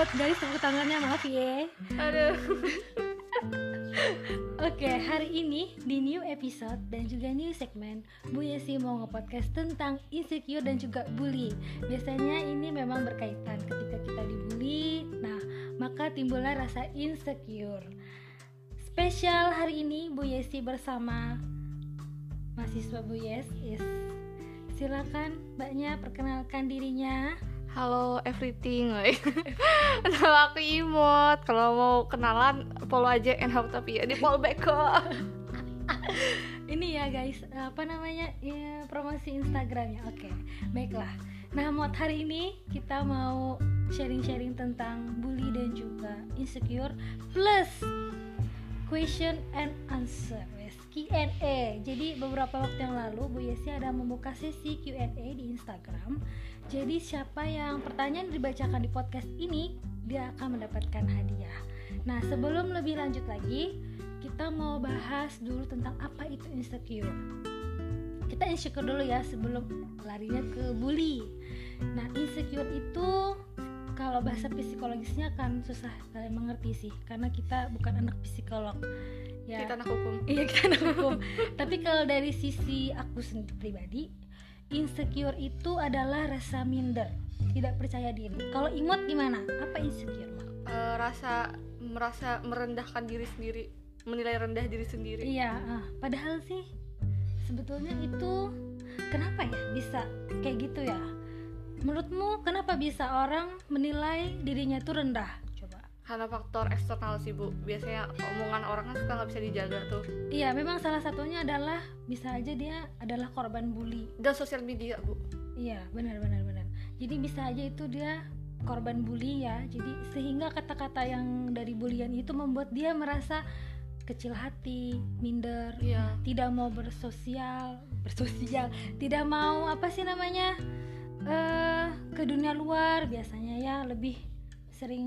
Lambat guys tepuk tangannya maaf ya. Aduh. Oke, hari ini di new episode dan juga new segmen Bu Yesi mau nge-podcast tentang insecure dan juga bully. Biasanya ini memang berkaitan ketika kita dibully, nah maka timbullah rasa insecure. Spesial hari ini Bu Yesi bersama mahasiswa Bu Yes. Yes. Silakan Mbaknya perkenalkan dirinya. Halo everything, nama aku Imot. Kalau mau kenalan, follow aja NH tapi ya di follow back kok. Ini ya guys, apa namanya ya, promosi Instagramnya. Oke, baiklah. Nah, mod hari ini kita mau sharing-sharing tentang bully dan juga insecure plus question and answer. Q&A. Jadi beberapa waktu yang lalu Bu Yesi ada membuka sesi Q&A di Instagram. Jadi siapa yang pertanyaan dibacakan di podcast ini dia akan mendapatkan hadiah. Nah, sebelum lebih lanjut lagi, kita mau bahas dulu tentang apa itu insecure. Kita insecure dulu ya sebelum larinya ke bully. Nah, insecure itu kalau bahasa psikologisnya kan susah kalian mengerti sih karena kita bukan anak psikolog. Ya. Kita anak hukum. Iya, kita anak hukum. Tapi kalau dari sisi aku sendiri pribadi, insecure itu adalah rasa minder, tidak percaya diri. Kalau imut gimana? Apa insecure? Eh, rasa merasa merendahkan diri sendiri, menilai rendah diri sendiri. Iya, ah, padahal sih sebetulnya itu kenapa ya bisa kayak gitu ya? Menurutmu kenapa bisa orang menilai dirinya itu rendah? Karena faktor eksternal sih bu. Biasanya omongan orang kan suka nggak bisa dijaga tuh. Iya, memang salah satunya adalah bisa aja dia adalah korban bully. Dan sosial media bu. Iya, benar benar benar. Jadi bisa aja itu dia korban bully ya. Jadi sehingga kata-kata yang dari bulian itu membuat dia merasa kecil hati, minder, Iya. tidak mau bersosial, bersosial, tidak mau apa sih namanya? eh ke dunia luar biasanya ya lebih sering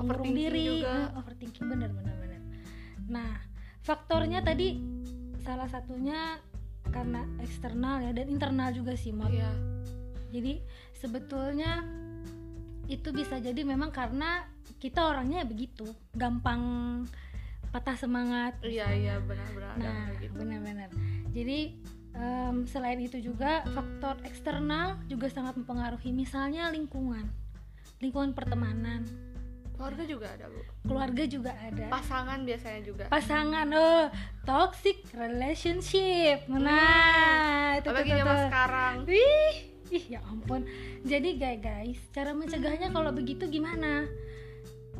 mengurung diri, juga. eh, overthinking bener bener bener. Nah, faktornya tadi salah satunya karena eksternal ya dan internal juga sih, Mot. Iya. Jadi sebetulnya itu bisa jadi memang karena kita orangnya begitu, gampang patah semangat. Iya iya benar-benar Nah, kayak gitu. benar-benar. Jadi em, selain itu juga faktor eksternal juga sangat mempengaruhi, misalnya lingkungan, lingkungan pertemanan, Keluarga juga ada bu. keluarga juga ada. Pasangan biasanya juga. Pasangan, oh, toxic relationship. Nah, itu Apalagi zaman sekarang. Ih, ih ya ampun. Jadi guys, guys, cara mencegahnya kalau begitu gimana?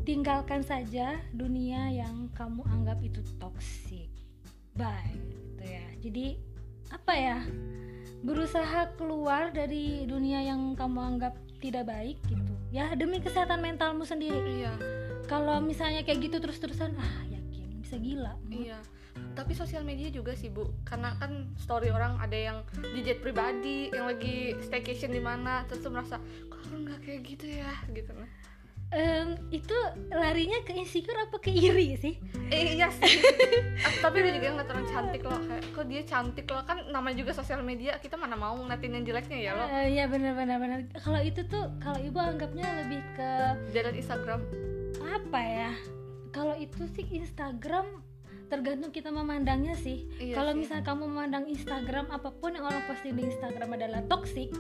Tinggalkan saja dunia yang kamu anggap itu toksik. Bye, gitu ya. Jadi apa ya? Berusaha keluar dari dunia yang kamu anggap tidak baik gitu. Ya demi kesehatan mentalmu sendiri. Iya. Kalau misalnya kayak gitu terus-terusan, ah yakin bisa gila. Iya. Tapi sosial media juga sih bu, karena kan story orang ada yang di jet pribadi, yang lagi staycation di mana, terus tuh merasa kok nggak kayak gitu ya, gitu nah. Em, itu larinya ke insecure apa ke iri sih? Eh, iya sih. Ah, tapi ada juga yang ngeliat orang cantik loh, kayak kok dia cantik loh kan namanya juga sosial media, kita mana mau ngeliatin yang jeleknya ya loh. Eh, Iya benar-benar benar. Kalau itu tuh kalau ibu anggapnya lebih ke Dari Instagram. apa ya? Kalau itu sih Instagram tergantung kita memandangnya sih. Iya kalau misalnya kamu memandang Instagram apa pun yang orang posting di Instagram adalah toxic,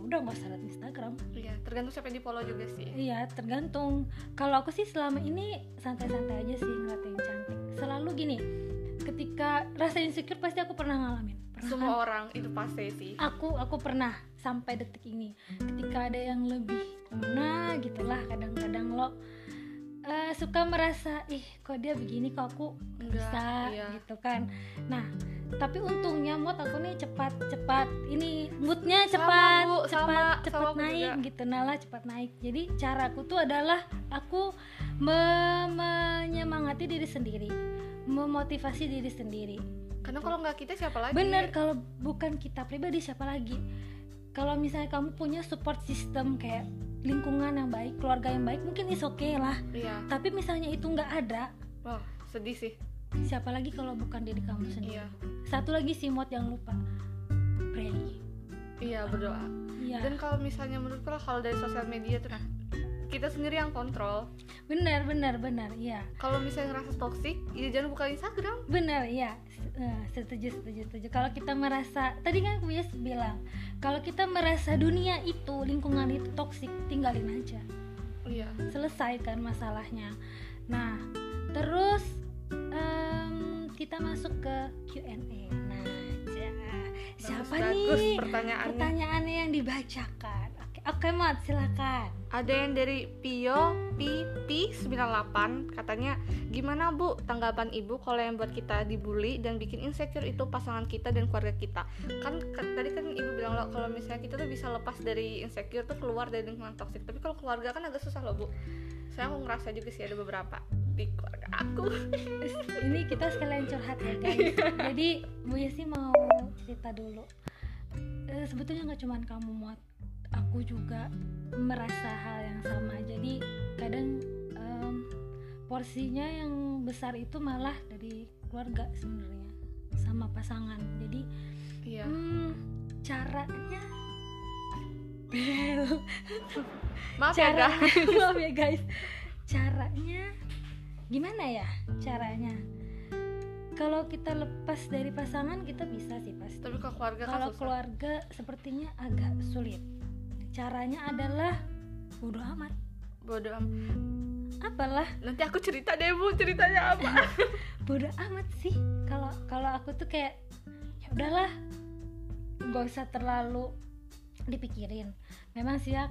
ya udah nggak usah liat Instagram. Iya, tergantung siapa yang di follow juga sih. Iya tergantung. Kalau aku sih selama ini santai-santai aja sih ngeliatin cantik. Selalu gini, ketika rasa insecure pasti aku pernah ngalamin. Pernah kan? Semua orang itu pasti sih. aku aku pernah sampai detik ini ketika ada yang lebih nah gitulah kadang-kadang lo eh, suka merasa ih kok dia begini kok aku nggak Enggak, bisa iya. gitu kan nah tapi untungnya mood aku nih cepat cepat ini moodnya Sama, cepat Bu, cepat sama, cepat sama naik juga. gitu nala cepat naik jadi caraku tuh adalah aku me- menyemangati diri sendiri memotivasi diri sendiri Karena kalau nggak kita siapa lagi? Bener kalau bukan kita pribadi siapa lagi? Kalau misalnya kamu punya support system kayak lingkungan yang baik, keluarga yang baik, mungkin is oke lah. Iya. Tapi misalnya itu nggak ada, Wah, sedih sih. siapa lagi kalau bukan diri kamu sendiri? Iya. Satu lagi sih mod yang lupa, pray. iya berdoa Iya. dan kalau misalnya menurut lo kalau dari sosial media tuh kita sendiri yang kontrol. Benar benar benar iya. Kalau misalnya ngerasa toksik ya jangan buka Instagram. Benar iya. Eh, setuju setuju setuju. Kalau kita merasa tadi kan Kuyes bilang kalau kita merasa dunia itu lingkungan itu toksik tinggalin aja. Iya. Selesai kan masalahnya. Nah terus em, kita masuk ke Q&A nah siapa bagus nih? pertanyaannya. Pertanyaannya yang dibacakan oke Mat silakan. Ada yang dari Pio PP 98 katanya gimana Bu? Tanggapan Ibu kalau yang buat kita dibully dan bikin insecure itu pasangan kita dan keluarga kita? Kan ka- tadi kan Ibu bilang loh kalau misalnya kita tuh bisa lepas dari insecure tuh keluar dari lingkungan toksik tapi kalau keluarga kan agak susah loh Bu. Saya aku ngerasa juga sih ada beberapa di keluarga aku. Ini kita sekalian curhat ya guys. Jadi Bu Yesi mau cerita dulu. Eh, sebetulnya nggak cuman kamu muat aku juga merasa hal yang sama. Jadi kadang em, porsinya yang besar itu malah dari keluarga sebenarnya sama pasangan. Jadi iya. hmm, caranya maaf ya cara guys. Maaf ya guys. Caranya gimana ya caranya? Kalau kita lepas dari pasangan kita bisa sih pasti tapi kalau keluarga kan kalau keluarga sepertinya agak sulit caranya adalah bodoh amat. Bodoh am- apalah? Nanti aku cerita deh Bu ceritanya apa? Bodoh amat sih. Kalau kalau aku tuh kayak ya udahlah nggak usah terlalu dipikirin. Memang sih ya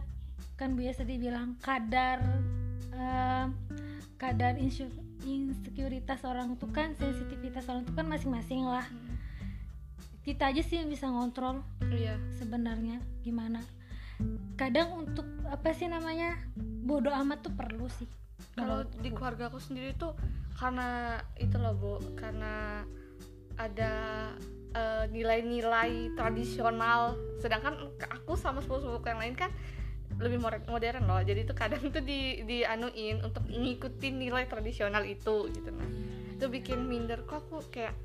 kan biasa dibilang kadar eh, kadar insu- insekuritas orang tuh kan sensitivitas orang tuh kan masing-masing lah. Kita aja sih yang bisa ngontrol iya. sebenarnya gimana kadang untuk apa sih namanya bodoh amat tuh perlu sih. Kalau di keluarga aku sendiri tuh karena itu loh bu karena ada eh, nilai-nilai tradisional. Sedangkan aku sama sepupu-sepupu yang lain kan lebih modern loh. Jadi tuh kadang tuh di dianuin untuk ngikutin nilai tradisional itu gitu. Nah itu bikin minder. Kok aku kayak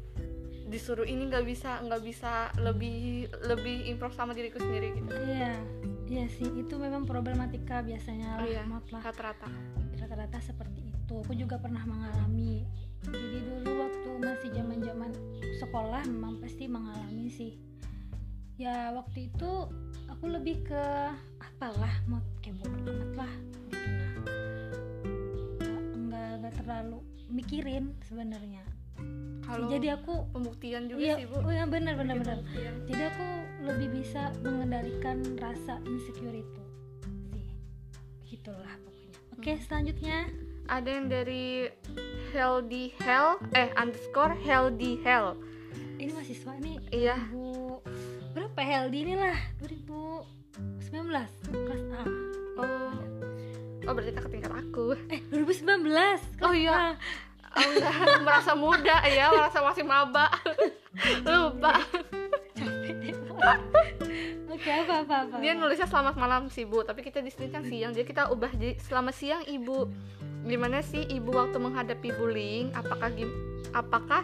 disuruh ini nggak bisa nggak bisa lebih lebih improve sama diriku sendiri gitu. Iya iya sih itu memang problematika biasanya lah iya lah. rata-rata. Rata-rata seperti itu. Aku juga pernah mengalami. Jadi dulu waktu masih zaman zaman sekolah memang pasti mengalami sih. Ya waktu itu aku lebih ke apalah mau kayak bodo amat lah gitu nah. Nggak nggak nggak terlalu mikirin sebenarnya kalau jadi aku pembuktian juga iya sih bu. oh ya benar benar benar. Jadi aku lebih bisa mengendalikan rasa insecure itu. Sih gitulah pokoknya. Oke selanjutnya. Ada yang dari healthy hell eh underscore healthy hell ini mahasiswa nih iya. 2000 berapa healthy ini lah? 2019 kelas A. Oh. Oh berarti kakak tingkat aku. Eh 2019 kelas Oh, iya. A. oh enggak merasa muda ya merasa masih maba. Lupa. Oke apa apa apa? Dia nulisnya selamat malam sih bu. Tapi kita di sini kan siang jadi kita ubah jadi selamat siang ibu. Gimana sih ibu waktu menghadapi bullying? Apakah apakah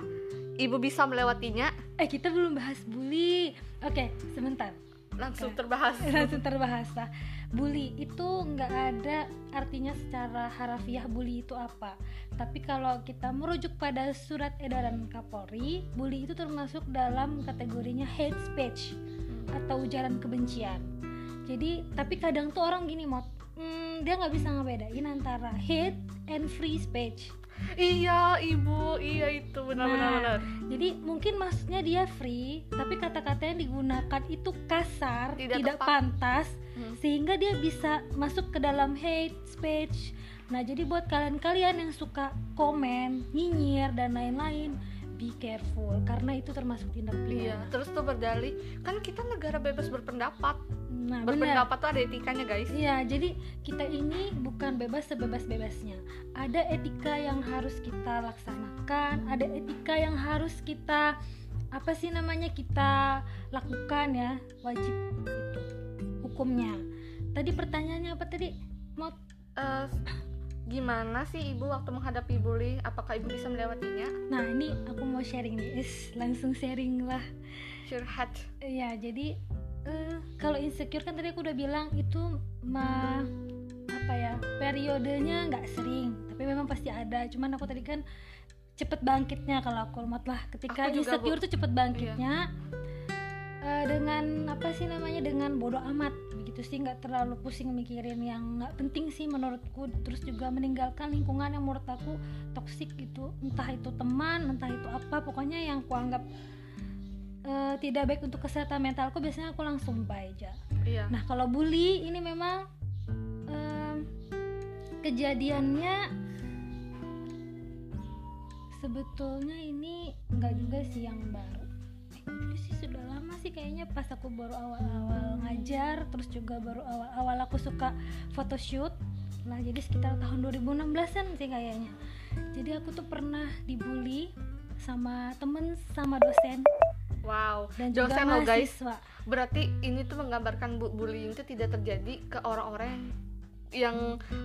ibu bisa melewatinya? Eh kita belum bahas bully oke sebentar langsung Oke. terbahas. langsung terbahas lah bully itu nggak ada artinya secara harafiah bully itu apa. Tapi kalau kita merujuk pada surat edaran Kapolri bully itu termasuk dalam kategorinya hate speech atau ujaran kebencian. Jadi tapi kadang tuh orang gini mod hmm, dia nggak bisa ngebedain antara hate and free speech iya ibu iya itu benar-benar Nah, benar jadi mungkin maksudnya dia free tapi kata-kata yang digunakan itu kasar Tidak tidak, tepat. pantas Hmm. sehingga dia bisa masuk ke dalam hate speech nah jadi buat kalian-kalian yang suka komen nyinyir dan lain-lain be careful karena itu termasuk tindak iya pidana terus tuh berdalih kan kita negara bebas berpendapat nah berpendapat tuh ada etikanya guys Iya, jadi kita ini bukan bebas sebebas-bebasnya. Ada etika yang harus kita laksanakan, ada etika yang harus kita apa sih namanya kita lakukan ya, wajib itu hukumnya. Tadi pertanyaannya apa tadi? Mau Eh, gimana sih ibu waktu menghadapi bullying apakah ibu bisa melewatinya Nah, ini aku mau sharing nih. Is, langsung sharing lah. curhat Iya, jadi eh, kalau insecure kan tadi aku udah bilang itu mah apa ya periodenya nggak sering tapi memang pasti ada cuman aku tadi kan cepet bangkitnya kalau aku lemot lah ketika Aku juga, insecure Bu. tuh cepet bangkitnya Eh, dengan apa sih namanya dengan bodoh amat begitu sih nggak terlalu pusing mikirin yang nggak penting sih menurutku. Terus juga meninggalkan lingkungan yang menurut aku toksik gitu. Entah itu teman entah itu apa pokoknya yang aku anggap eh, tidak baik untuk kesehatan mentalku biasanya aku langsung bye aja. Iya. Nah kalau bully ini memang em, kejadiannya sebetulnya ini nggak juga sih yang baru. Eh, sih sih kayaknya pas aku baru awal-awal ngajar, terus juga baru awal-awal aku suka photoshoot. Nah jadi sekitar tahun 2016an sih kayaknya. Jadi aku tuh pernah dibully sama temen sama dosen wow dan juga dosen lo guys mahasiswa. berarti ini tuh menggambarkan bu bullying itu tidak terjadi ke orang-orang yang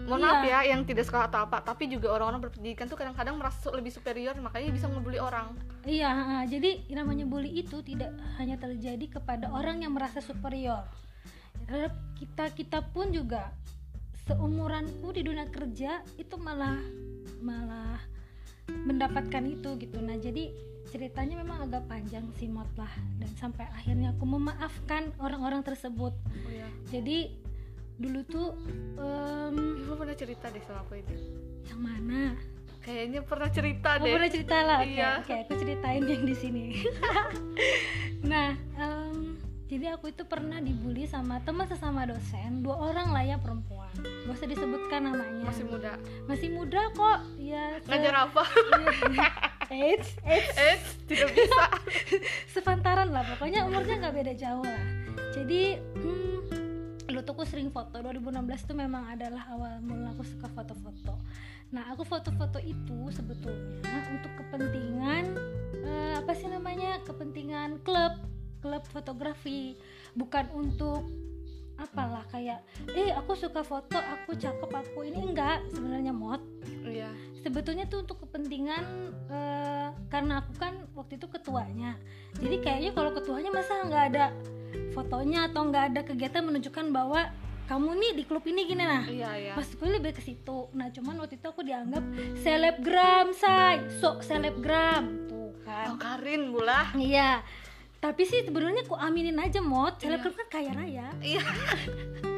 mohon Iya. maaf ya yang tidak sekolah atau apa tapi juga orang-orang berpendidikan tuh kadang-kadang merasa lebih superior makanya bisa ngebully orang Iya, jadi yang namanya bully itu tidak hanya terjadi kepada orang yang merasa superior. Terhadap kita kita pun juga seumuranku di dunia kerja itu malah malah mendapatkan itu gitu. Nah, jadi ceritanya memang agak panjang sih Mot lah dan sampai akhirnya aku memaafkan orang-orang tersebut. oh iya Jadi dulu tuh em, Ibu pernah cerita deh sama aku itu yang mana? kayaknya pernah cerita Oh, deh pernah cerita lah. Oke, Iya. oke, aku ceritain yang di sini. nah, em, jadi aku itu pernah dibully sama teman sesama dosen, dua orang lah ya perempuan. Gak usah disebutkan namanya. masih muda Masih muda kok. Ya. se- ngajar apa Eits, eits, eh tidak bisa sepantaran lah. Pokoknya umurnya nggak beda jauh lah. Jadi, hmm, dulu tuh aku sering foto. 2016 tuh memang adalah awal mula aku suka foto-foto. Nah, aku foto-foto itu sebetulnya untuk kepentingan eh, apa sih namanya? Kepentingan klub, klub fotografi, bukan untuk apalah kayak eh aku suka foto, aku cakep, aku ini enggak sebenarnya mod. iya Sebetulnya tuh untuk kepentingan eh, karena aku kan waktu itu ketuanya. Jadi kayaknya kalau ketuanya masa nggak ada fotonya atau nggak ada kegiatan menunjukkan bahwa kamu nih di klub ini gini nah. Iya iya. Maksudku lebih ke situ. Nah cuman waktu itu aku dianggap selebgram say. Sok selebgram. Tuh oh kan Karin bulah iya. Tapi sih sebenarnya aku aminin aja mod selebgram kan kaya raya. Iya.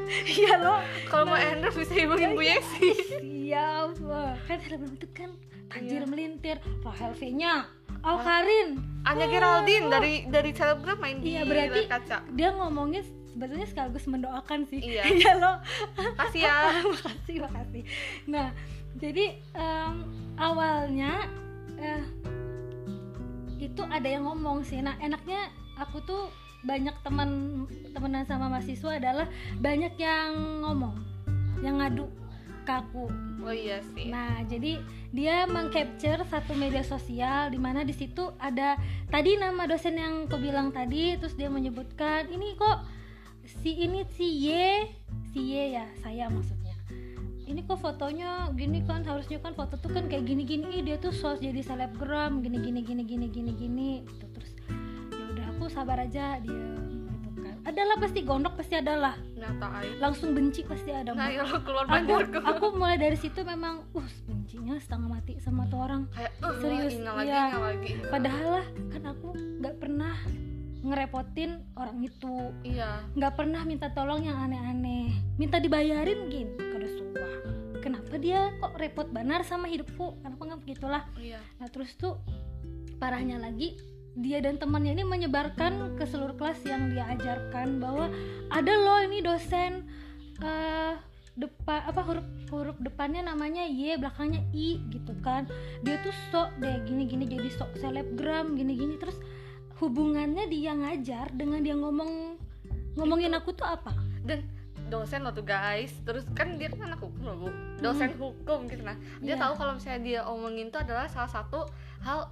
Iya loh kalau mau endorse bisa hubungin Bu Yesi. Siap kan selebgram itu kan tajir Iya. melintir. Rahel V nya Oh Karin. Anya Geraldine dari dari selebgram main di Iya, berarti- layar kaca dia ngomongnya sebetulnya sekaligus mendoakan sih. Iya. iya loh kasih ya. Makasih makasih. Nah jadi em, awalnya eh, itu ada yang ngomong sih. Nah enaknya aku tuh banyak teman temenan sama mahasiswa adalah banyak yang ngomong yang ngadu ke aku oh iya sih Nah, jadi dia mengcapture satu media sosial di mana di situ ada tadi nama dosen yang aku bilang tadi, terus dia menyebutkan ini kok si ini si Y, si Y ya, saya maksudnya. Ini kok fotonya gini kan harusnya kan foto tuh kan kayak gini-gini, dia tuh sos jadi selebgram gini gini gini gini gini gini gitu terus ya udah aku sabar aja dia. Adalah pasti gondok pasti adalah, nyata aja langsung benci pasti ada. nah ya keluar aku banjarku aku mulai dari situ memang uh bencinya setengah mati sama tuh orang. Kayak uh, Serius, ingat lagi iya. lagi. Padahal lah kan aku nggak pernah ngerepotin orang itu. Iya. Nggak pernah minta tolong yang aneh-aneh. Minta dibayarin gin kada suah kenapa dia kok repot benar sama hidupku? Kenapa nggak begitulah iya. Nah terus tuh parahnya lagi dia dan temannya ini menyebarkan ke seluruh kelas yang dia ajarkan bahwa ada loh ini dosen eh depan apa huruf huruf depannya namanya Y belakangnya I gitu kan. Dia tuh sok deh gini gini jadi sok selebgram gini gini terus hubungannya dia ngajar dengan dia ngomong ngomongin aku tuh apa? dan dosen lo tuh guys terus kan dia kan anak hukum loh bu. Dosen hukum gitu nah. Dia Iya. tahu kalau misalnya dia omongin tuh adalah salah satu hal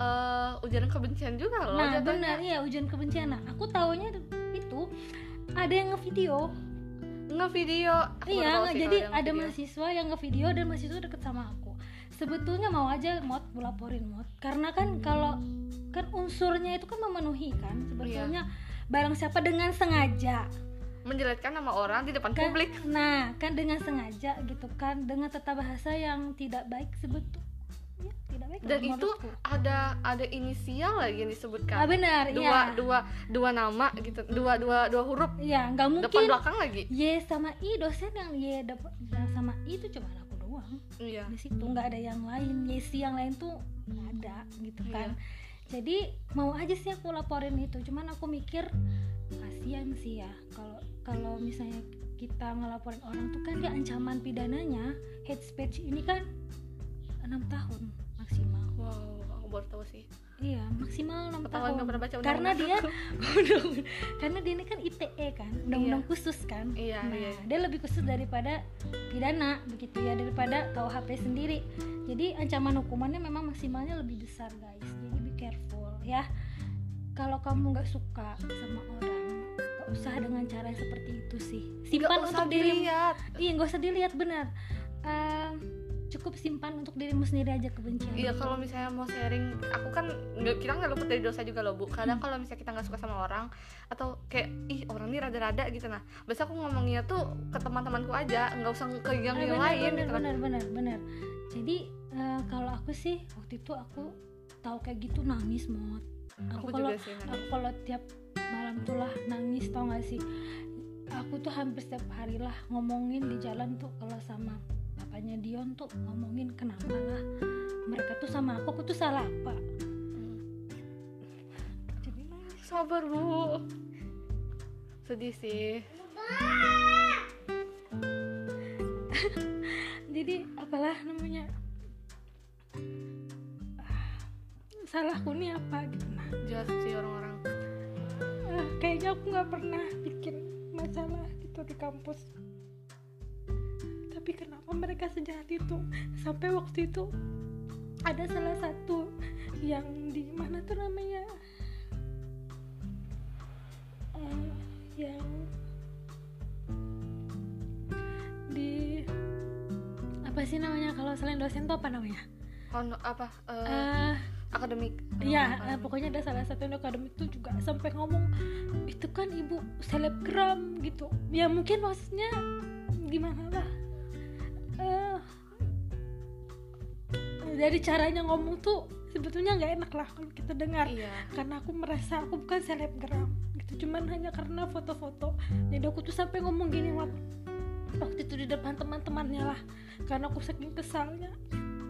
eh ujaran kebencian juga loh nah jatuhnya. benar iya ujian kebencian nah aku taunya itu ada yang ngevideo ngevideo Aku Iya, sih jadi ada video. mahasiswa yang ngevideo dan mahasiswa deket sama aku. Sebetulnya mau aja mod laporin mod, karena kan kalau kan unsurnya itu kan memenuhi kan. Sebetulnya barang siapa dengan sengaja menjelaskan nama orang di depan kan publik nah kan dengan sengaja gitu kan dengan tata bahasa yang tidak baik sebetulnya tidak baik dan itu menurutku. ada ada inisial lagi yang ah disebutkan benar dua iya. dua dua nama gitu. Dua dua dua huruf. Iya nggak depan mungkin belakang lagi. Y sama I dosen yang Y sama I itu cuma aku doang. Iya. Di situ nggak ada yang lain. Yesi yang lain tuh nggak ada gitu kan. Jadi mau aja sih aku laporin itu. Cuman aku mikir kasihan sih ya. Kalau kalau misalnya kita ngelaporin orang tuh kan dia ancaman pidananya. Hate speech ini kan enam tahun maksimal. Wow aku baru tahu sih. Iya maksimal enam tahun. pernah baca karena dia karena dia ini kan ITE kan undang-undang khusus kan. Iya, nah iya. dia lebih khusus daripada pidana begitu ya daripada KUHP sendiri. Jadi ancaman hukumannya memang maksimalnya lebih besar guys. Jadi be careful ya. Kalau kamu nggak suka sama orang gak usah dengan cara yang seperti itu sih. Simpan usah untuk diri dilihat. Iya nggak usah dilihat benar. Ehm, cukup simpan untuk dirimu sendiri aja kebencian Iya kalau misalnya mau sharing, aku kan nggak kita nggak luput dari dosa juga loh bu. Kadang kalau misalnya kita nggak suka sama orang atau kayak ih orang ini rada-rada gitu nah, biasa aku ngomongnya tuh ke teman-temanku aja, nggak usah ke yang Ah, yang benar, lain benar, gitu kan. benar benar benar jadi eh, kalau aku sih waktu itu aku tahu kayak gitu nangis mod aku, Aku kalau juga sih. Nani. aku kalau tiap malam tuh lah nangis tau gak sih aku tuh hampir setiap hari lah ngomongin di jalan tuh kalau sama bapaknya Dion tuh ngomongin kenapa lah mereka tuh sama aku aku tuh salah apa jadi nangis Sabar bu. Sedih sih. jadi apalah namanya Ah, salahku nih apa gitu nah Jahat sih orang-orang. Ah, kayaknya aku nggak pernah bikin masalah gitu di kampus tapi kenapa mereka sejahat itu sampai waktu itu ada salah satu yang di mana tuh namanya Eh, yang di apa sih namanya kalau selain dosen tuh apa namanya Kono apa? eh, Eh, akademik. Iya, Apa eh, pokoknya ada salah satu yang akademik itu juga sampai ngomong itu kan ibu selebgram gitu. Ya mungkin maksudnya gimana lah. Dari caranya ngomong tuh sebetulnya nggak enak lah kalau kita dengar. Iya. Karena aku merasa aku bukan selebgram gitu, cuman hanya karena foto-foto. Jadi aku tuh sampai ngomong gini Mat. waktu itu di depan teman-temannya lah. Karena aku saking kesalnya,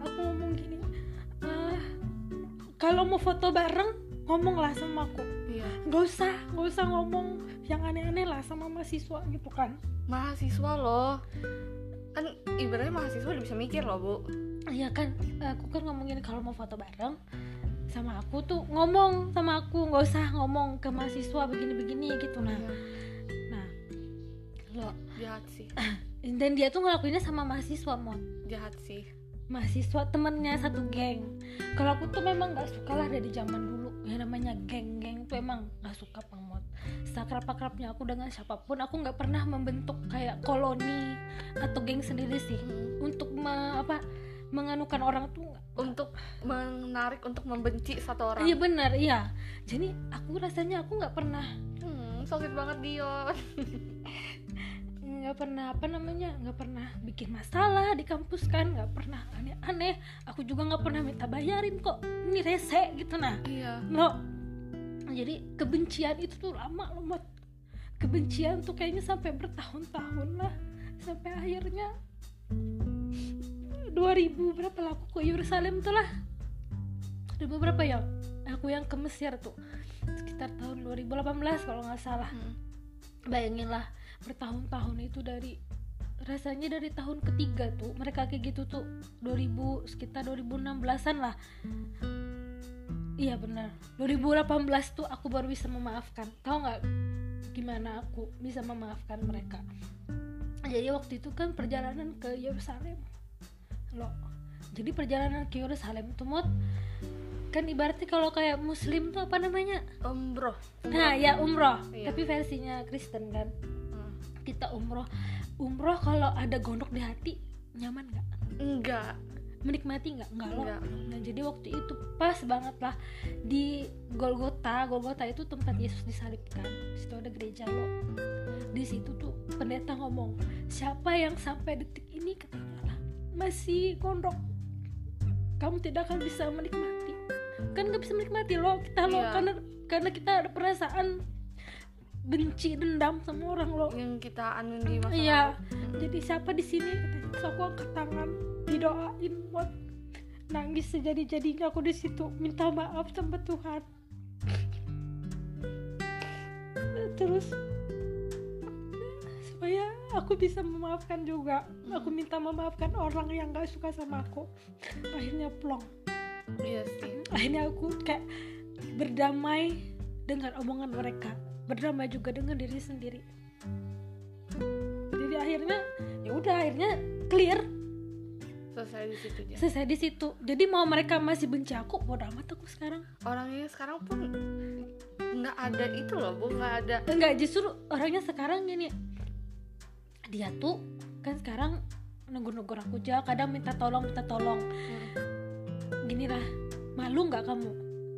aku ngomong gini. "Eh, kalau mau foto bareng ngomonglah sama aku Iya. nggak usah nggak usah ngomong yang aneh-aneh lah sama mahasiswa gitu kan Mahasiswa loh. Kan ibaratnya mahasiswa udah bisa mikir loh bu. Iya kan aku kan ngomongin kalau mau foto bareng sama aku tuh ngomong sama aku nggak usah ngomong ke mahasiswa begini-begini gitu nah Iya. nah lo Jahat sih. dan dia tuh ngelakuinnya sama mahasiswa mod Jahat sih. mahasiswa temennya satu geng kalau aku tuh memang nggak suka lah dari zaman dulu yang namanya geng-geng tuh emang nggak suka pamot sakrap akrabnya aku dengan siapa pun aku nggak pernah membentuk kayak koloni atau geng sendiri sih Hmm. untuk me- apa menganukan orang tuh. Untuk menarik untuk membenci satu orang. iya benar iya jadi aku rasanya aku nggak pernah Hmm, sweet banget Dion. nggak pernah apa namanya nggak pernah bikin masalah di kampus kan nggak pernah aneh-aneh aku juga nggak pernah minta bayarin kok ini rese gitu nah Iya. lo jadi kebencian itu tuh lama loh kebencian tuh kayaknya sampai bertahun-tahun lah sampai akhirnya 2000 berapa lah aku ke Yerusalem tuh lah. 2000 berapa ya? Aku yang ke Mesir tuh. Sekitar tahun 2018 kalau nggak salah. Hmm. bayangin lah bertahun-tahun itu dari rasanya dari tahun ketiga tuh mereka kayak gitu tuh 2000 sekitar 2016an lah. Iya benar 2018 tuh aku baru bisa memaafkan. Tahu nggak gimana aku bisa memaafkan mereka? Jadi waktu itu kan perjalanan ke Yerusalem loh jadi perjalanan ke Yerusalem tuh mod kan ibaratnya kalau kayak muslim tuh apa namanya Umroh. Nah ya umroh, Iya. tapi versinya Kristen kan. Hmm. Kita umroh, umroh kalau ada gondok di hati nyaman nggak? Enggak. menikmati nggak Enggak. nah jadi waktu itu pas banget lah di Golgota Golgota itu tempat Yesus disalibkan di situ ada gereja lo di situ tuh pendeta ngomong siapa yang sampai detik ini masih gondrong kamu tidak akan bisa menikmati kan nggak bisa menikmati lo kita lo Iya. karena karena kita ada perasaan benci dendam sama orang lo yang kita anuin di masa Iya. lalu. jadi siapa di sini Terus aku angkat tangan didoain buat nangis sejadi jadinya aku di situ minta maaf sama Tuhan terus supaya aku bisa memaafkan juga. Aku minta memaafkan orang yang gak suka sama aku. Akhirnya plong. Iya sih. Akhirnya aku kayak berdamai dengan omongan mereka. Berdamai juga dengan diri sendiri. Jadi akhirnya ya udah akhirnya clear. Selesai di situ aja selesai di situ. Jadi mau mereka masih benci aku bodo amat aku sekarang. Orangnya sekarang pun nggak ada itu loh bu. Nggak ada. Enggak justru orangnya sekarang gini dia tuh kan sekarang negur-negur aku aja kadang minta tolong minta tolong. Gini lah malu nggak kamu?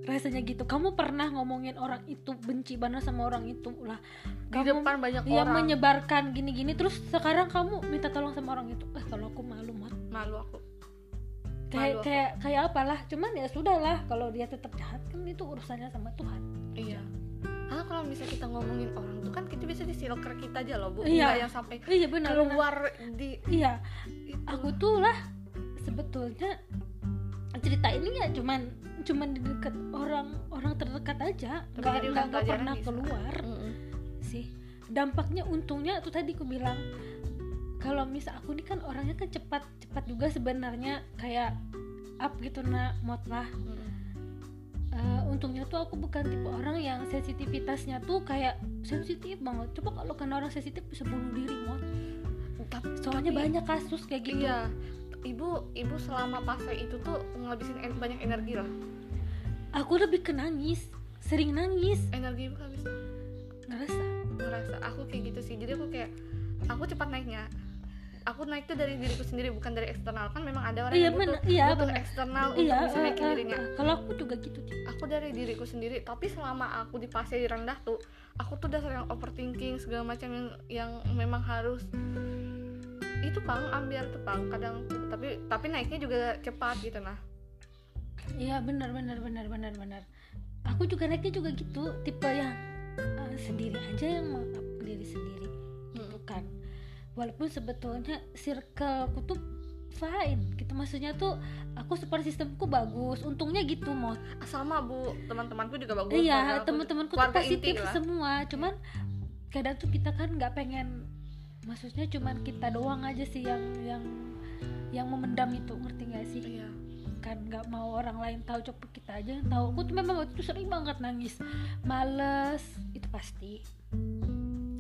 Rasanya gitu. Kamu pernah ngomongin orang itu benci banget sama orang itu lah. Di kamu depan banyak yang orang. menyebarkan gini-gini. Terus sekarang kamu minta tolong sama orang itu eh kalau aku malu mah malu aku. Kayak kayak kayak apalah cuman ya sudah lah kalau dia tetap jahat kan itu urusannya sama Tuhan. Iya karena kalau misalnya kita ngomongin orang tuh kan kita bisa di circle kita aja loh bu Iya. nggak yang sampai iya benar benar. keluar di iya itu. aku tuh lah sebetulnya cerita ini ya cuman cuman di dekat orang orang terdekat aja nggak nggak pernah bisa. keluar Mm-mm. sih dampaknya untungnya tuh tadi aku bilang kalau misal aku ini kan orangnya kan cepat cepat juga sebenarnya kayak up gitu nak mod lah Mm-mm. Eh, untungnya tuh aku bukan tipe orang yang sensitivitasnya tuh kayak sensitif banget. Coba kalau kena orang sensitif bisa bunuh diri mod Tapi- soalnya tapi- banyak kasus kayak gitu. iya. Ibu ibu selama fase itu tuh ngabisin en- banyak energi lah. Aku lebih ke nangis sering nangis. Energi ibu habis. Ngerasa? Ngerasa. Aku kayak gitu sih. Jadi aku kayak aku cepat naiknya aku naik tuh dari diriku sendiri bukan dari eksternal. Kan memang ada orang Iya, yang butuh. Iya, butuh bener. eksternal iya untuk bisa eh, naikin eh, dirinya. eh, kalau aku juga gitu Ci. aku dari diriku sendiri tapi selama aku di fase rendah tuh aku tuh udah sering overthinking segala macam yang yang memang harus itu pang ambil tuh pang kadang. Tapi tapi naiknya juga cepat gitu nah. Iya benar benar benar benar benar aku juga naiknya juga gitu tipe yang eh, sendiri aja yang ke diri sendiri gitu kan walaupun sebetulnya circleku tuh fine gitu. Maksudnya tuh aku support sistemku bagus untungnya gitu mau sama bu. Teman-temanku juga bagus iya teman-temanku tuh positif lah. semua. Cuman kadang tuh kita kan nggak pengen maksudnya cuman kita doang aja sih yang yang yang memendam itu ngerti gak sih? Iya. Kan nggak mau orang lain tahu coba kita aja yang tahu. Aku tuh memang waktu itu sering banget nangis males itu pasti.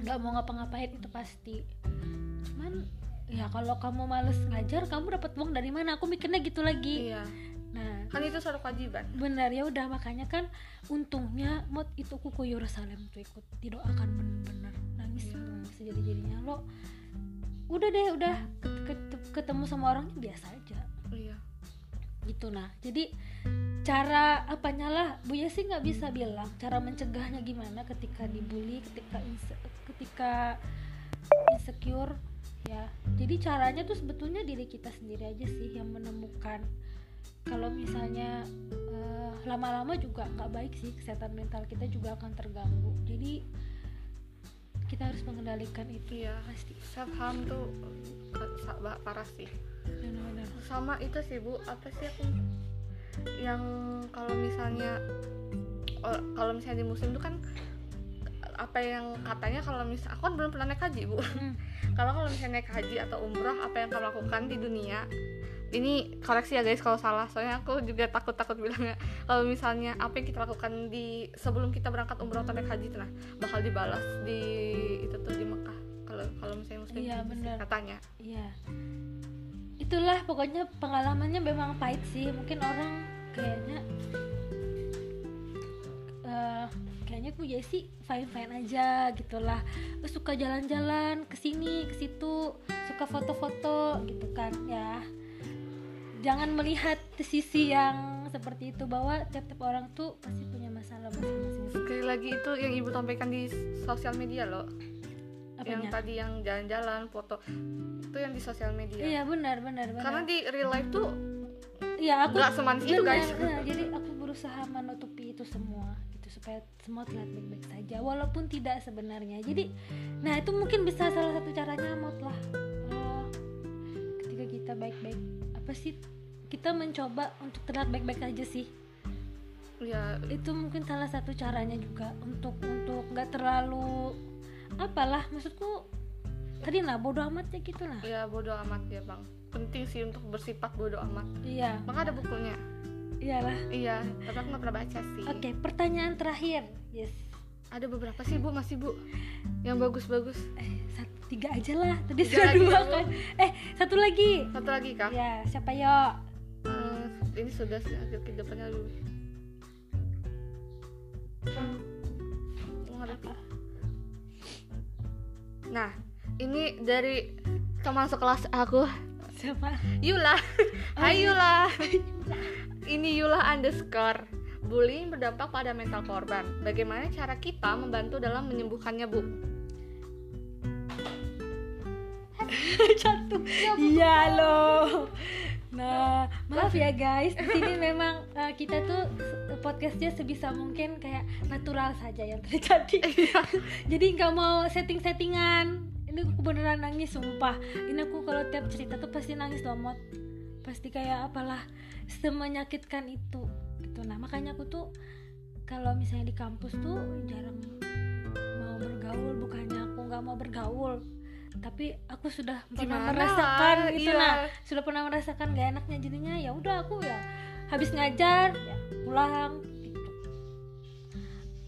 Nggak mau ngapa-ngapain itu pasti cuman ya kalau kamu males ngajar kamu dapat uang dari mana? Aku mikirnya gitu lagi. Iya. Nah kan itu suatu kewajiban. benar ya udah. Makanya kan untungnya mod itu aku ke Yerusalem tuh ikut didoakan bener-bener nangis Iya. sejadi jadinya lo udah deh udah. Ket- ket- ketemu sama orangnya biasa aja. Iya. Gitu nah. Jadi cara apanya lah? Bu Yesi nggak bisa bilang cara mencegahnya gimana ketika dibully ketika inse- ketika insecure ya jadi caranya tuh sebetulnya diri kita sendiri aja sih yang menemukan. Kalau misalnya eh, lama-lama juga nggak baik sih kesehatan mental kita juga akan terganggu. Jadi kita harus mengendalikan itu. Iya pasti. Self harm tuh ke- sa- ba- parah sih. Benar-benar. Sama itu sih bu. Apa sih aku? Yang kalau misalnya kalau misalnya di musim itu kan apa yang katanya kalau misal aku kan belum pernah naik haji bu Hmm. kalau kalau misalnya naik haji atau umroh apa yang kamu lakukan di dunia ini koreksi ya guys kalau salah soalnya aku juga takut takut bilangnya kalau misalnya apa yang kita lakukan di sebelum kita berangkat umroh atau naik haji itu nah bakal dibalas di itu tuh di Mekah kalau kalau misalnya muslim Iya, gitu sih, benar. katanya Iya. Itulah pokoknya pengalamannya memang pahit sih. Mungkin orang kayaknya eh kayaknya Bu Jessi fine fine aja gitulah. Suka jalan-jalan ke sini ke situ, suka foto-foto gitu kan ya. jangan melihat sisi yang seperti itu bahwa tiap-tiap orang tuh pasti punya masalah masing-masing. Sekali lagi itu yang ibu sampaikan di sosial media loh. Yang Apanya? tadi yang jalan-jalan foto itu yang di sosial media. Iya benar benar benar. Karena di real life tuh iya aku nggak semanis itu benar, guys. nah, jadi aku berusaha menutupi itu semua supaya semua terlihat baik-baik saja walaupun tidak sebenarnya. Jadi nah itu mungkin bisa salah satu caranya mot lah. Eh, ketika kita baik-baik apa sih? Kita mencoba untuk terlihat baik-baik aja sih. Ya itu mungkin salah satu caranya juga untuk untuk nggak terlalu apalah maksudku tadi lah bodoh amat ya gitu lah. Ya bodoh amat ya bang. Penting sih untuk bersifat bodoh amat. Iya. Maka ada bukunya iyalah. Iya tapi aku nggak pernah baca sih. Oke pertanyaan terakhir. Yes. Ada beberapa sih bu masih bu. Yang bagus-bagus. Eh satu tiga aja lah. Tadi sudah dua Bu. kan. Eh satu lagi. Satu lagi kak. Ya siapa yo Eh, ini sudah sih akhir kehidupannya dulu. Menghadapi nah ini dari teman sekelas aku siapa? Yula. Hai Yula. Ini Yula underscore. Bullying berdampak pada mental korban. Bagaimana cara kita membantu dalam menyembuhkannya bu? jatuh. Iya loh nah maaf ya guys. Di sini memang eh, kita tuh podcastnya sebisa mungkin kayak natural saja yang terjadi. Jadi nggak mau setting-settingan ini aku beneran nangis sumpah. Ini aku kalau tiap cerita tuh pasti nangis loh Mot pasti kayak apalah semenyakitkan itu gitu. Nah makanya aku tuh kalau misalnya di kampus tuh jarang mau bergaul. Bukannya aku nggak mau bergaul tapi aku sudah pernah Gimana? merasakan lah, gitu. Iya. nah sudah pernah merasakan gak enaknya? Jadinya ya udah aku ya habis ngajar ya pulang gitu.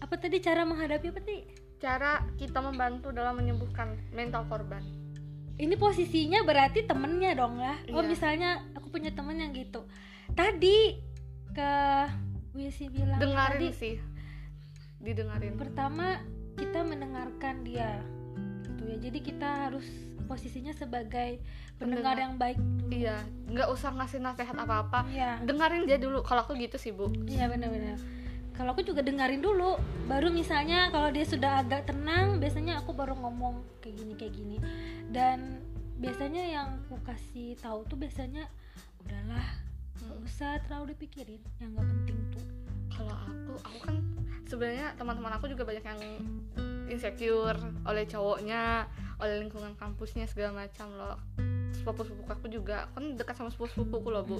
Apa tadi cara menghadapi apa tadi Cara kita membantu dalam menyembuhkan mental korban. Ini posisinya berarti temennya dong ya. Oh Iya. misalnya aku punya temen yang gitu. Tadi ke Wisi bilang Dengarin tadi sih. Didengarin. Pertama kita mendengarkan dia. Gitu ya. Jadi kita harus posisinya sebagai pendengar Pendengar. yang baik dulu. Iya. Nggak usah ngasih nasihat apa-apa. Iya. Dengerin dia dulu. Kalau aku gitu sih bu. Iya benar-benar kalau aku juga dengerin dulu baru misalnya kalau dia sudah agak tenang biasanya aku baru ngomong kayak gini kayak gini. Dan biasanya yang aku kasih tahu tuh biasanya udahlah nggak usah terlalu dipikirin yang nggak penting tuh. Kalau aku aku kan sebenarnya teman-teman aku juga banyak yang insecure oleh cowoknya oleh lingkungan kampusnya segala macam loh. Sepupu-sepupu aku juga kan dekat sama sepupu-sepupuku loh bu.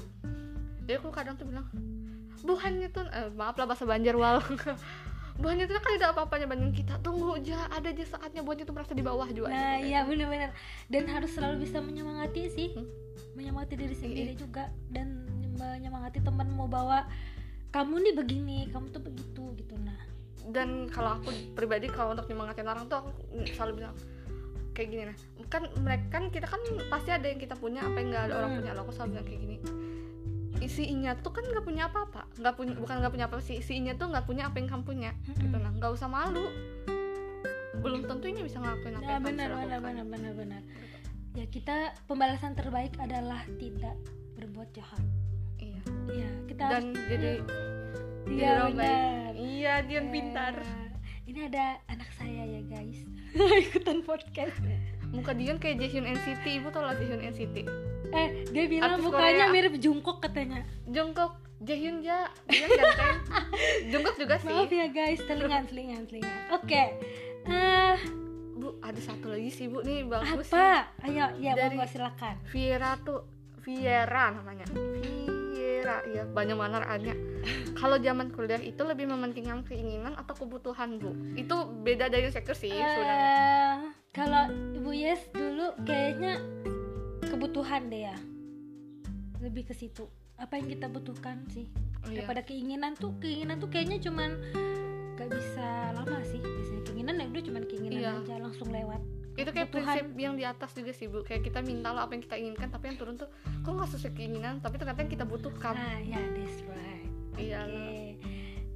Jadi aku kadang tuh bilang bukannya tuh eh, maaf lah bahasa Banjar wal bukannya tuh kan tidak apa-apanya banding kita tunggu aja ada aja saatnya buatnya tuh merasa di bawah juga. Nah gitu. iya benar-benar. Dan harus selalu bisa menyemangati sih. Hmm. menyemangati diri sendiri Iya. juga dan menyemangati temanmu bahwa kamu nih begini kamu tuh begitu gitu. Nah. Dan kalau aku pribadi kalau untuk nyemangatin orang tuh aku selalu bilang kayak gini nah. Kan mereka kan kita kan pasti ada yang kita punya apa yang nggak ada orang Hmm. punya. Loh aku selalu bilang kayak gini isinya tuh kan nggak punya apa-apa nggak punya bukan nggak punya apa sih isinya tuh nggak punya apa yang kamu punya gitu nah nggak usah malu belum tentunya bisa ngelakuin apa Nah, yang kamu benar benar benar benar benar. Ya kita pembalasan terbaik adalah tidak berbuat jahat. iya Iya, kita dan harus jadi Iya baik. benar. iya dia Ya. pintar Ini ada anak saya ya, guys. Ikutan podcast. muka Dion kayak Jaehyun NCT ibu tau lah Jaehyun NCT Eh, dia bilang Artis mukanya Korea. mirip Jungkook katanya. Jungkook Jaehyun ja dia ganteng Jungkook juga sih Maaf ya, guys. Telingan, telingan, telingan. Oke. Eh, Bu, ada satu lagi sih Bu nih bagus sih. apa? Ayo, ya Dari- monggo silakan. Viera tuh Viera namanya. Viera, ya banyak mana A-nya. Kalau zaman kuliah itu lebih mementingkan keinginan atau kebutuhan Bu. Itu beda dari sector sih sebenarnya. Eh, kalau Ibu Yes dulu kayaknya kebutuhan deh ya. Lebih ke situ. Apa yang kita butuhkan sih? Oh, iya. Daripada keinginan tuh, keinginan tuh kayaknya cuman gak bisa lama sih. Biasanya keinginan ya udah cuman keinginan Iya. aja langsung lewat. Itu kayak kebutuhan. prinsip yang di atas juga sih Bu. Kayak kita minta lah apa yang kita inginkan, tapi yang turun tuh kok nggak sesuai keinginan, tapi ternyata yang kita butuhkan. Nah, ya that's right. Iya. Oke.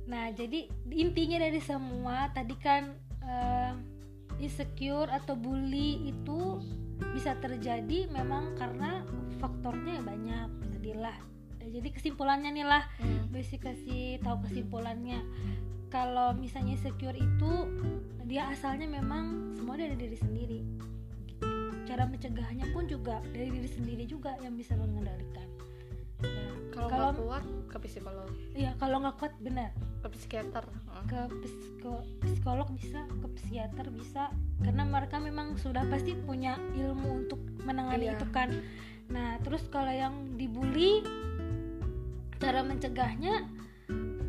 Nah, jadi intinya dari semua tadi kan eh, insecure atau bully itu bisa terjadi memang karena faktornya banyak tadilah jadi kesimpulannya nih lah Hmm. basic kasih tahu kesimpulannya. Kalau misalnya secure itu dia asalnya memang semua dari diri sendiri. Cara mencegahnya pun juga dari diri sendiri juga yang bisa mengendalikan ya. Kalau nggak kuat ke psikolog ya kalau nggak kuat benar ke psikiater ke psiko- psikolog bisa ke psikiater bisa. Karena mereka memang sudah pasti punya ilmu untuk menangani Iya. itu kan. Nah terus kalau yang dibully cara mencegahnya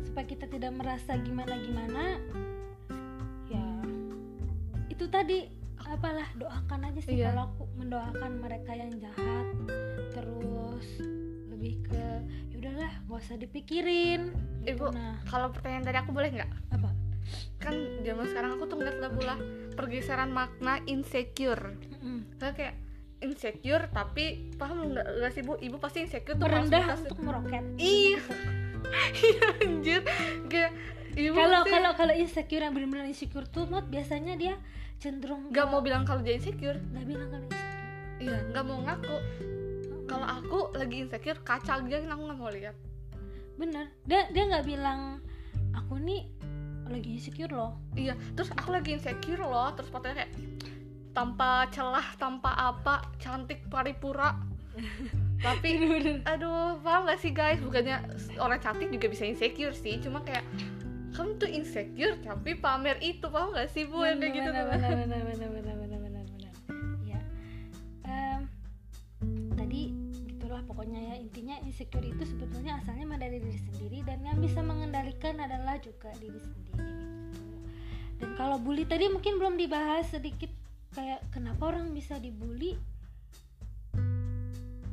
supaya kita tidak merasa gimana gimana ya itu tadi. Apalah doakan aja sih Iya. kalau aku mendoakan mereka yang jahat. Terus ke udahlah gak usah dipikirin. Ibu, nah. kalau pertanyaan dari aku boleh nggak? Apa? Kan zaman sekarang aku tuh ngeliat lah pergeseran makna insecure. Mm-mm. Kayak kayak insecure tapi paham nggak nggak sih bu? Ibu pasti insecure tuh pas- untuk meroket. Iya. Iya anjir. Kayak ibu kalau kalau kalau insecure yang benar-benar insecure tuh mot biasanya dia cenderung nggak mau bilang kalau dia insecure. Nggak bilang kalau insecure. Iya nggak mau ngaku kalau aku lagi insecure kaca aja aku nggak mau lihat. Bener. Dia dia nggak bilang aku nih lagi insecure loh. Iya terus aku lagi insecure loh terus fotonya kayak tanpa celah tanpa apa cantik paripura. Tapi aduh paham gak sih guys? Bukannya orang cantik juga bisa insecure sih cuma kayak kamu tuh insecure tapi pamer itu. Paham gak sih bu? Yang kayak gitu benar pokoknya ya. Intinya insecure itu sebetulnya asalnya dari diri sendiri dan yang bisa mengendalikan adalah juga diri sendiri gitu. dan kalau bully tadi mungkin belum dibahas sedikit kayak kenapa orang bisa dibully?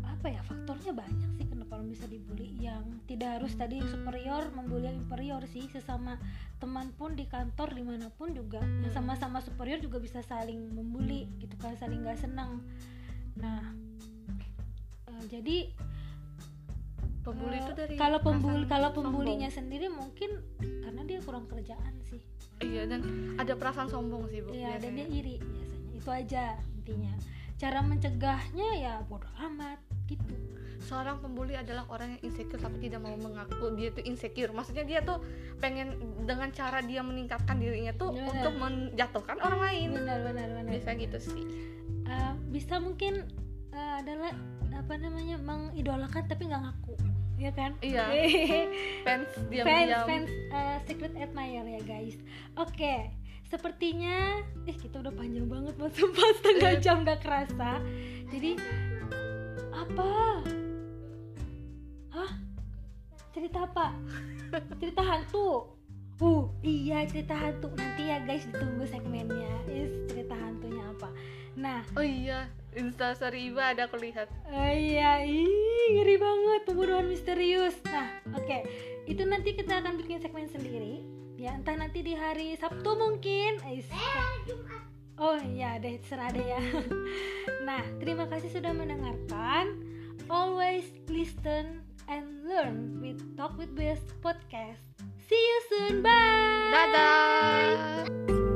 Apa ya faktornya banyak sih kenapa orang bisa dibully. Yang tidak harus tadi superior membuli yang inferior sih. Sesama teman pun di kantor di mana pun juga yang sama-sama superior juga bisa saling membuli gitu kan saling nggak senang. Nah jadi pembuli eh, itu dari kalau pembuli kalau sombong. pembulinya sendiri mungkin karena dia kurang kerjaan sih iya dan ada perasaan sombong sih bu Iya, dan dia biasanya. iri biasanya. Itu aja intinya. Cara mencegahnya ya bodoh amat gitu. seorang pembuli adalah orang yang insecure tapi tidak mau mengaku dia tuh insecure maksudnya dia tuh pengen dengan cara dia meningkatkan dirinya tuh Benar. untuk menjatuhkan orang lain Benar benar benar. biasa gitu sih Eh, bisa mungkin eh, adalah apa namanya mengidolakan tapi nggak ngaku, ya kan? iya fans fans diam-diam fans eh, secret admirer ya guys. Oke. Sepertinya, eh kita udah panjang banget mas sumpah setengah jam gak kerasa. Jadi apa? Hah? Cerita apa? Cerita hantu. Uh, iya cerita hantu. Nanti ya guys ditunggu segmennya. Is cerita hantunya apa? Nah, oh iya instastory iba ada aku lihat Oh iya, ih, ngeri banget pembunuhan misterius. Nah, oke, itu nanti kita akan bikin segmen sendiri. Ya, entah nanti di hari Sabtu mungkin. Ais. Oh iya, deh, serah deh ya. nah, terima kasih sudah mendengarkan. Always listen and learn with Talk with Best podcast. See you soon, bye. dadah